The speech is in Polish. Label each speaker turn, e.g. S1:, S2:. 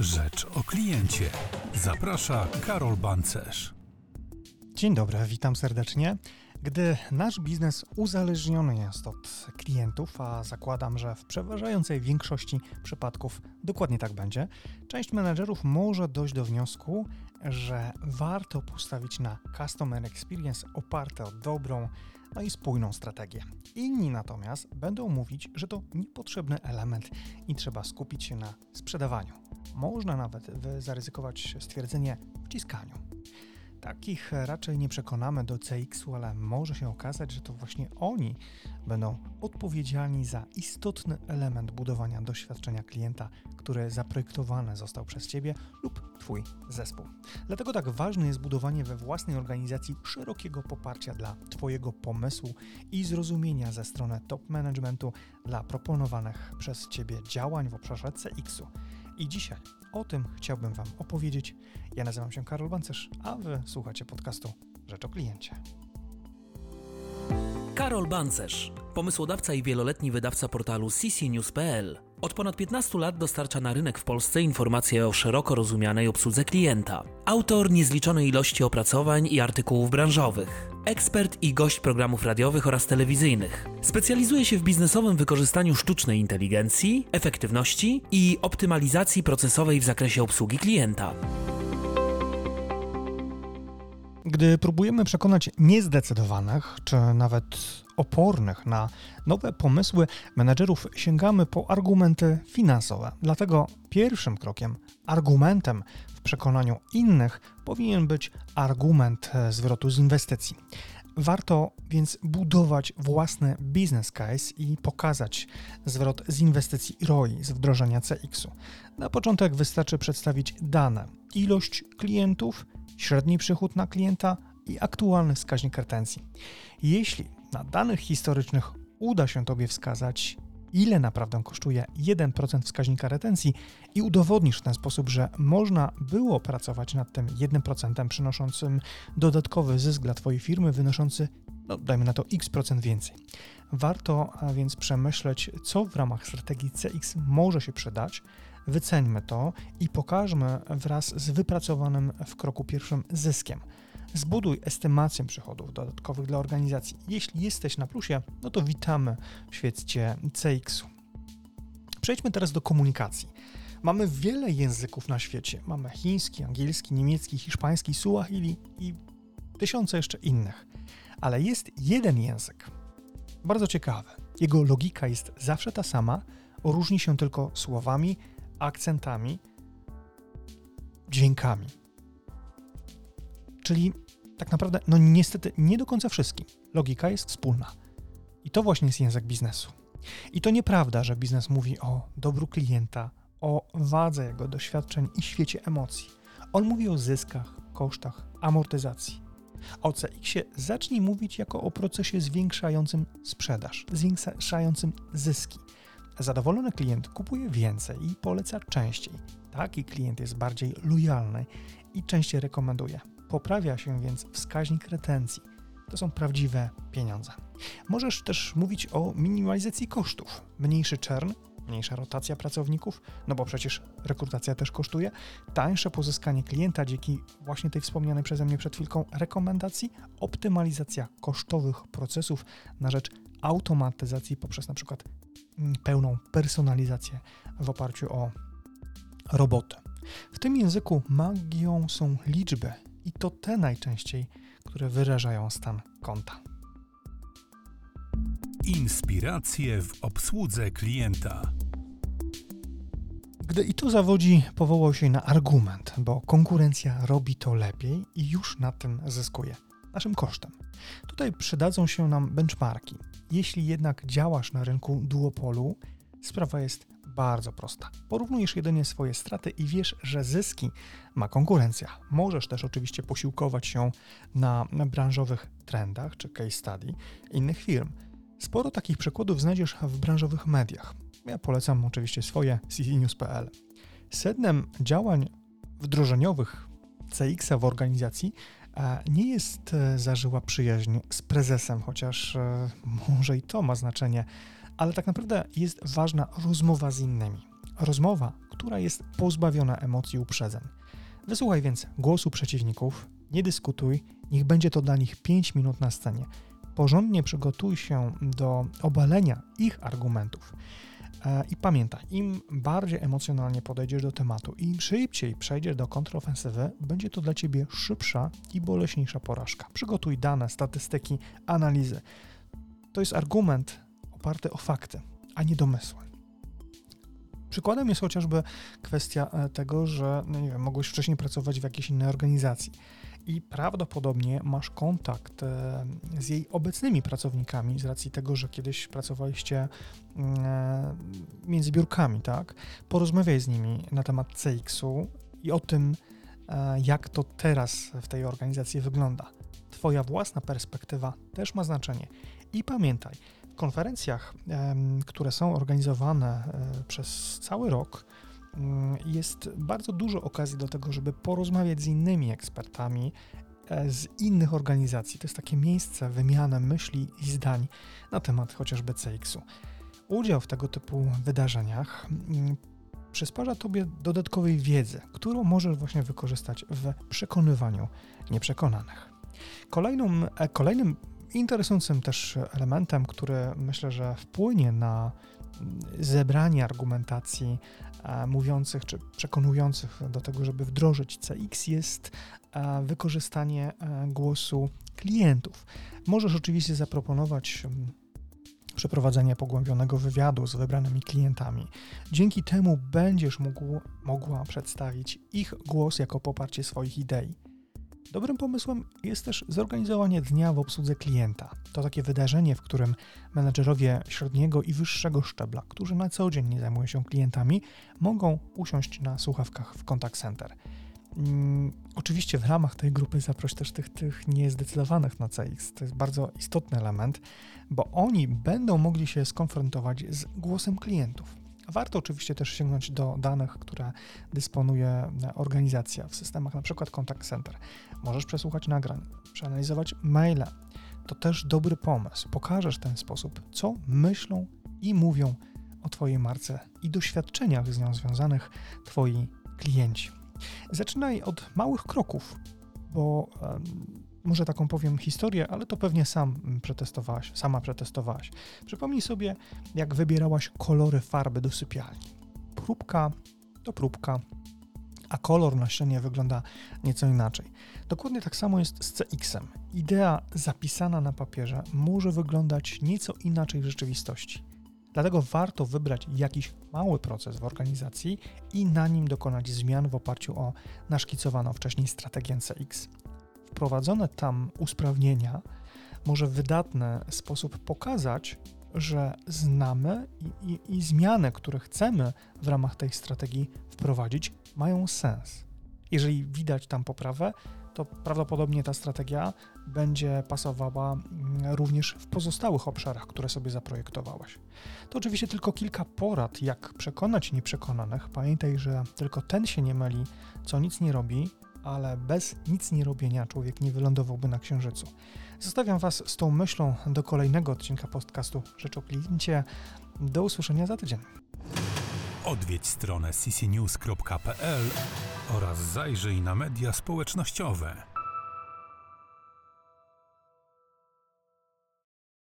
S1: Rzecz o kliencie. Zaprasza Karol Bancerz.
S2: Dzień dobry, witam serdecznie. Gdy nasz biznes uzależniony jest od klientów, a zakładam, że w przeważającej większości przypadków dokładnie tak będzie, część menedżerów może dojść do wniosku, że warto postawić na customer experience oparte o dobrą, no i spójną strategię. Inni natomiast będą mówić, że to niepotrzebny element i trzeba skupić się na sprzedawaniu. Można nawet zaryzykować stwierdzenie wciskaniu. Takich raczej nie przekonamy do CX-u, ale może się okazać, że to właśnie oni będą odpowiedzialni za istotny element budowania doświadczenia klienta, które zaprojektowane został przez Ciebie lub Twój zespół. Dlatego tak ważne jest budowanie we własnej organizacji szerokiego poparcia dla Twojego pomysłu i zrozumienia ze strony top managementu dla proponowanych przez Ciebie działań w obszarze CX-u. I dzisiaj o tym chciałbym Wam opowiedzieć. Ja nazywam się Karol Bancerz, a Wy słuchacie podcastu Rzecz o Kliencie.
S3: Karol Bancerz, pomysłodawca i wieloletni wydawca portalu ccnews.pl. Od ponad 15 lat dostarcza na rynek w Polsce informacje o szeroko rozumianej obsłudze klienta. Autor niezliczonej ilości opracowań i artykułów branżowych. Ekspert i gość programów radiowych oraz telewizyjnych. Specjalizuje się w biznesowym wykorzystaniu sztucznej inteligencji, efektywności i optymalizacji procesowej w zakresie obsługi klienta.
S2: Gdy próbujemy przekonać niezdecydowanych, czy nawet opornych na nowe pomysły menedżerów, sięgamy po argumenty finansowe. Dlatego pierwszym krokiem, argumentem w przekonaniu innych powinien być argument zwrotu z inwestycji. Warto więc budować własny business case i pokazać zwrot z inwestycji ROI z wdrożenia CX-u. Na początek wystarczy przedstawić dane: ilość klientów, średni przychód na klienta i aktualny wskaźnik retencji. Jeśli na danych historycznych uda się Tobie wskazać, ile naprawdę kosztuje 1% wskaźnika retencji i udowodnisz w ten sposób, że można było pracować nad tym 1% przynoszącym dodatkowy zysk dla Twojej firmy wynoszący, no dajmy na to x% procent więcej. Warto a więc przemyśleć, co w ramach strategii CX może się przydać, wyceńmy to i pokażmy wraz z wypracowanym w kroku pierwszym zyskiem. Zbuduj estymację przychodów dodatkowych dla organizacji. Jeśli jesteś na plusie, no to witamy w świecie CX-u. Przejdźmy teraz do komunikacji. Mamy wiele języków na świecie. Mamy chiński, angielski, niemiecki, hiszpański, suahili i tysiące jeszcze innych. Ale jest jeden język, bardzo ciekawy. Jego logika jest zawsze ta sama, różni się tylko słowami, akcentami, dźwiękami. Czyli tak naprawdę, no niestety, nie do końca wszystkim. Logika jest wspólna. I to właśnie jest język biznesu. I to nieprawda, że biznes mówi o dobru klienta, o wadze jego doświadczeń i świecie emocji. On mówi o zyskach, kosztach, amortyzacji. O CX-ie zacznij mówić jako o procesie zwiększającym sprzedaż, zwiększającym zyski. Zadowolony klient kupuje więcej i poleca częściej. Taki klient jest bardziej lojalny i częściej rekomenduje. Poprawia się więc wskaźnik retencji. To są prawdziwe pieniądze. Możesz też mówić o minimalizacji kosztów. Mniejszy czern, mniejsza rotacja pracowników, no bo przecież rekrutacja też kosztuje, tańsze pozyskanie klienta dzięki właśnie tej wspomnianej przeze mnie przed chwilką rekomendacji, optymalizacja kosztowych procesów na rzecz automatyzacji poprzez na przykład mm, pełną personalizację w oparciu o roboty. W tym języku magią są liczby i to te najczęściej, które wyrażają stan konta.
S1: Inspiracje w obsłudze klienta.
S2: Gdy i tu zawodzi, powołał się na argument, bo konkurencja robi to lepiej i już na tym zyskuje, naszym kosztem. Tutaj przydadzą się nam benchmarki. Jeśli jednak działasz na rynku duopolu, sprawa jest bardzo prosta. Porównujesz jedynie swoje straty i wiesz, że zyski ma konkurencja. Możesz też oczywiście posiłkować się na, branżowych trendach czy case study innych firm. Sporo takich przykładów znajdziesz w branżowych mediach. Ja polecam oczywiście swoje ccnews.pl. Sednem działań wdrożeniowych CX-a w organizacji e, nie jest e, zażyła przyjaźń z prezesem, chociaż e, może i to ma znaczenie ale tak naprawdę jest ważna rozmowa z innymi. Rozmowa, która jest pozbawiona emocji uprzedzeń. Wysłuchaj więc głosu przeciwników, nie dyskutuj, niech będzie to dla nich 5 minut na scenie. Porządnie przygotuj się do obalenia ich argumentów. E, I pamiętaj, im bardziej emocjonalnie podejdziesz do tematu, im szybciej przejdziesz do kontrofensywy, będzie to dla ciebie szybsza i boleśniejsza porażka. Przygotuj dane, statystyki, analizy. To jest argument oparty o fakty, a nie domysły. Przykładem jest chociażby kwestia e, tego, że no nie wiem, mogłeś wcześniej pracować w jakiejś innej organizacji i prawdopodobnie masz kontakt e, z jej obecnymi pracownikami z racji tego, że kiedyś pracowaliście mm, e, między biurkami, tak? Porozmawiaj z nimi na temat CX-u i o tym, jak to teraz w tej organizacji wygląda. Twoja własna perspektywa też ma znaczenie. I pamiętaj, konferencjach, które są organizowane e, przez cały rok, mm, jest bardzo dużo okazji do tego, żeby porozmawiać z innymi ekspertami e, z innych organizacji. To jest takie miejsce wymiany myśli i zdań na temat chociażby CX-u. Udział w tego typu wydarzeniach mm, przysparza Tobie dodatkowej wiedzy, którą możesz właśnie wykorzystać w przekonywaniu nieprzekonanych. Kolejną, e, kolejnym Interesującym też elementem, który myślę, że wpłynie na zebranie argumentacji e, mówiących czy przekonujących do tego, żeby wdrożyć CX, jest e, wykorzystanie e, głosu klientów. Możesz oczywiście zaproponować przeprowadzenie pogłębionego wywiadu z wybranymi klientami. Dzięki temu będziesz mógł, mogła przedstawić ich głos jako poparcie swoich idei. Dobrym pomysłem jest też zorganizowanie dnia w obsłudze klienta. To takie wydarzenie, w którym menedżerowie średniego i wyższego szczebla, którzy na co dzień nie zajmują się klientami, mogą usiąść na słuchawkach w contact center. Hmm, oczywiście w ramach tej grupy zaproś też tych, tych niezdecydowanych na CX. To jest bardzo istotny element, bo oni będą mogli się skonfrontować z głosem klientów. Warto oczywiście też sięgnąć do danych, które dysponuje organizacja w systemach np. Contact Center. Możesz przesłuchać nagrań, przeanalizować maile. To też dobry pomysł. Pokażesz w ten sposób, co myślą i mówią o Twojej marce i doświadczeniach z nią związanych Twoi klienci. Zaczynaj od małych kroków, bo może taką powiem historię, ale to pewnie sam przetestowałaś, sama przetestowałaś. Przypomnij sobie, jak wybierałaś kolory farby do sypialni. Próbka to próbka, a kolor na ścianie wygląda nieco inaczej. Dokładnie tak samo jest z CX-em. Idea zapisana na papierze może wyglądać nieco inaczej w rzeczywistości. Dlatego warto wybrać jakiś mały proces w organizacji i na nim dokonać zmian w oparciu o naszkicowaną wcześniej strategię CX wprowadzone tam usprawnienia może w wydatny sposób pokazać, że znamy i, i, i zmiany, które chcemy w ramach tej strategii wprowadzić, mają sens. Jeżeli widać tam poprawę, to prawdopodobnie ta strategia będzie pasowała mm, również w pozostałych obszarach, które sobie zaprojektowałaś. To oczywiście tylko kilka porad, jak przekonać nieprzekonanych. Pamiętaj, że tylko ten się nie myli, co nic nie robi, ale bez nic nie robienia człowiek nie wylądowałby na Księżycu. Zostawiam Was z tą myślą do kolejnego odcinka podcastu Rzecz o Kliencie. Do usłyszenia za tydzień.
S1: Odwiedź stronę ccnews.pl oraz zajrzyj na media społecznościowe.